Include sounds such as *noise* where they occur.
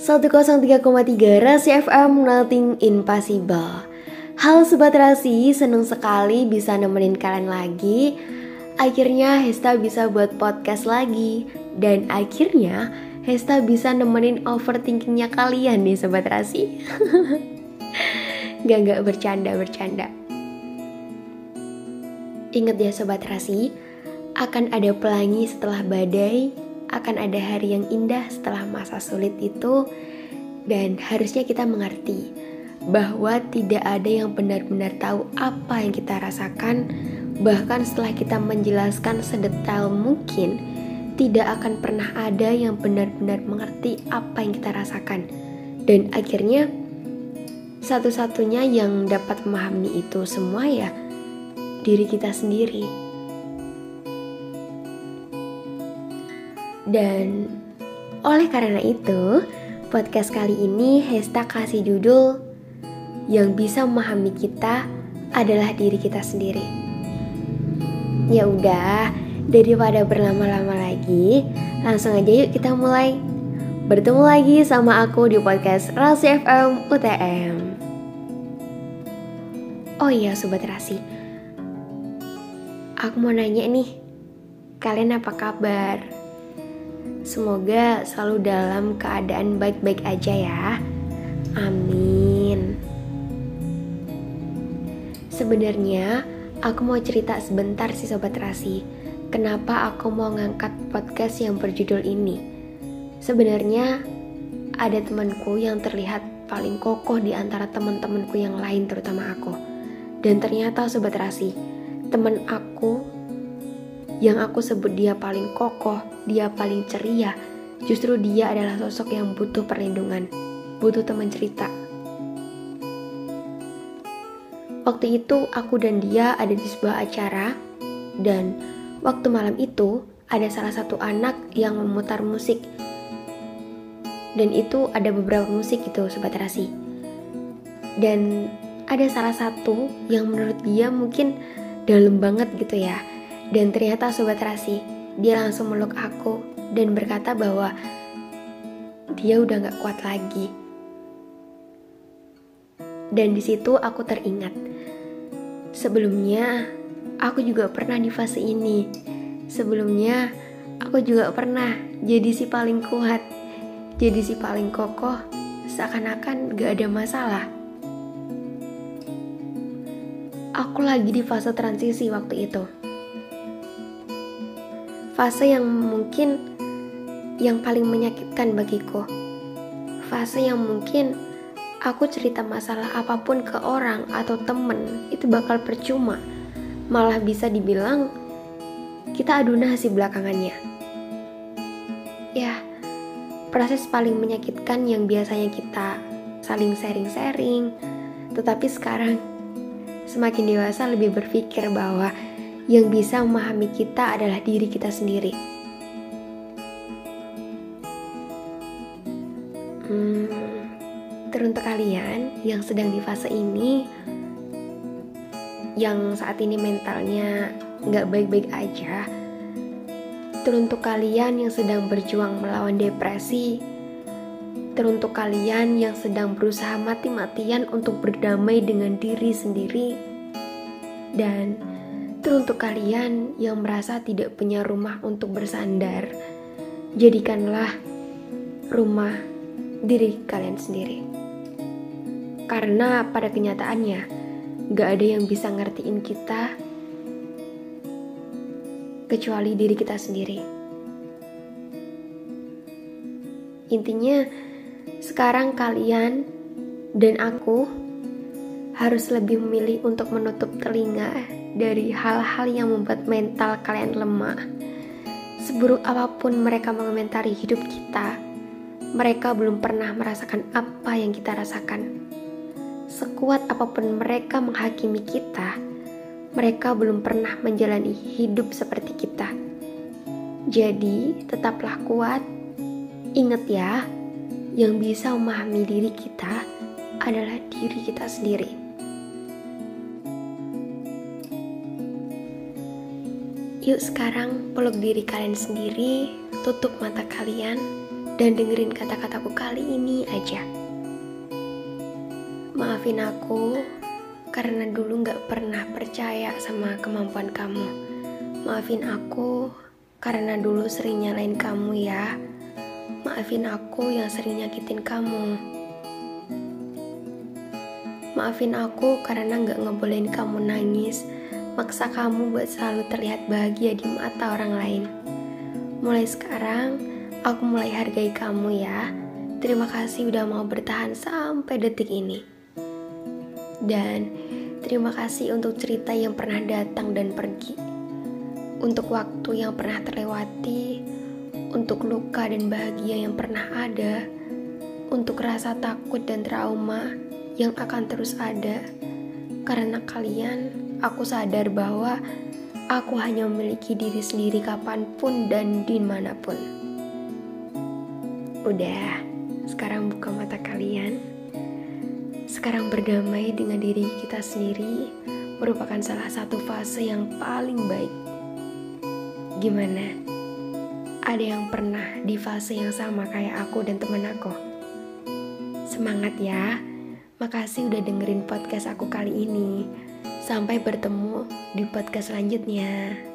103,3 Rasi FM Nothing Impossible. Halo Sobat Rasi, seneng sekali bisa nemenin kalian lagi. Akhirnya Hesta bisa buat podcast lagi. Dan akhirnya Hesta bisa nemenin overthinkingnya kalian nih Sobat Rasi. *laughs* Gak gak bercanda bercanda. Ingat ya Sobat Rasi Akan ada pelangi setelah badai akan ada hari yang indah setelah masa sulit itu, dan harusnya kita mengerti bahwa tidak ada yang benar-benar tahu apa yang kita rasakan, bahkan setelah kita menjelaskan sedetail mungkin, tidak akan pernah ada yang benar-benar mengerti apa yang kita rasakan, dan akhirnya satu-satunya yang dapat memahami itu semua ya diri kita sendiri. Dan oleh karena itu, podcast kali ini Hesta kasih judul yang bisa memahami kita adalah diri kita sendiri. Ya udah, daripada berlama-lama lagi, langsung aja yuk kita mulai. Bertemu lagi sama aku di podcast Rasi FM UTM. Oh iya Sobat Rasi, aku mau nanya nih, kalian apa kabar? Semoga selalu dalam keadaan baik-baik aja ya. Amin. Sebenarnya aku mau cerita sebentar sih sobat Rasi. Kenapa aku mau ngangkat podcast yang berjudul ini? Sebenarnya ada temanku yang terlihat paling kokoh di antara teman-temanku yang lain terutama aku. Dan ternyata sobat Rasi, teman aku yang aku sebut dia paling kokoh, dia paling ceria, justru dia adalah sosok yang butuh perlindungan, butuh teman cerita. Waktu itu aku dan dia ada di sebuah acara dan waktu malam itu ada salah satu anak yang memutar musik. Dan itu ada beberapa musik itu sobat rasi. Dan ada salah satu yang menurut dia mungkin dalam banget gitu ya dan ternyata Sobat Rasi, dia langsung meluk aku dan berkata bahwa dia udah gak kuat lagi. Dan di situ aku teringat. Sebelumnya, aku juga pernah di fase ini. Sebelumnya, aku juga pernah jadi si paling kuat, jadi si paling kokoh, seakan-akan gak ada masalah. Aku lagi di fase transisi waktu itu fase yang mungkin yang paling menyakitkan bagiku. Fase yang mungkin aku cerita masalah apa pun ke orang atau temen itu bakal percuma. Malah bisa dibilang kita adu nasi belakangannya. Ya, proses paling menyakitkan yang biasanya kita saling sharing-sharing, tetapi sekarang semakin dewasa lebih berpikir bahwa yang bisa memahami kita adalah diri kita sendiri. Hmm, teruntuk kalian yang sedang di fase ini, yang saat ini mentalnya nggak baik-baik aja, teruntuk kalian yang sedang berjuang melawan depresi, teruntuk kalian yang sedang berusaha mati-matian untuk berdamai dengan diri sendiri, dan Teruntuk kalian yang merasa tidak punya rumah untuk bersandar, jadikanlah rumah diri kalian sendiri. Karena pada kenyataannya, gak ada yang bisa ngertiin kita kecuali diri kita sendiri. Intinya, sekarang kalian dan aku harus lebih memilih untuk menutup telinga dari hal-hal yang membuat mental kalian lemah. Seburuk apa pun mereka mengomentari hidup kita, mereka belum pernah merasakan apa yang kita rasakan. Sekuat apa pun mereka menghakimi kita, mereka belum pernah menjalani hidup seperti kita. Jadi, tetaplah kuat. Ingat ya, yang bisa memahami diri kita adalah diri kita sendiri. Yuk sekarang peluk diri kalian sendiri, tutup mata kalian, dan dengerin kata-kataku kali ini aja. Maafin aku karena dulu gak pernah percaya sama kemampuan kamu. Maafin aku karena dulu sering nyalain kamu ya. Maafin aku yang sering nyakitin kamu. Maafin aku karena gak ngebolehin kamu nangis, maksa kamu buat selalu terlihat bahagia di mata orang lain. Mulai sekarang, aku mulai hargai kamu ya. Terima kasih udah mau bertahan sampai detik ini. Dan terima kasih untuk cerita yang pernah datang dan pergi. Untuk waktu yang pernah terlewati, untuk luka dan bahagia yang pernah ada, untuk rasa takut dan trauma yang akan terus ada. Karena kalian, aku sadar bahwa aku hanya memiliki diri sendiri kapan pun dan di mana pun. Udah, sekarang buka mata kalian. Sekarang berdamai dengan diri kita sendiri merupakan salah satu fase yang paling baik. Gimana? Ada yang pernah di fase yang sama kayak aku dan temen aku? Semangat ya! Makasih udah dengerin podcast aku kali ini. Sampai bertemu di podcast selanjutnya.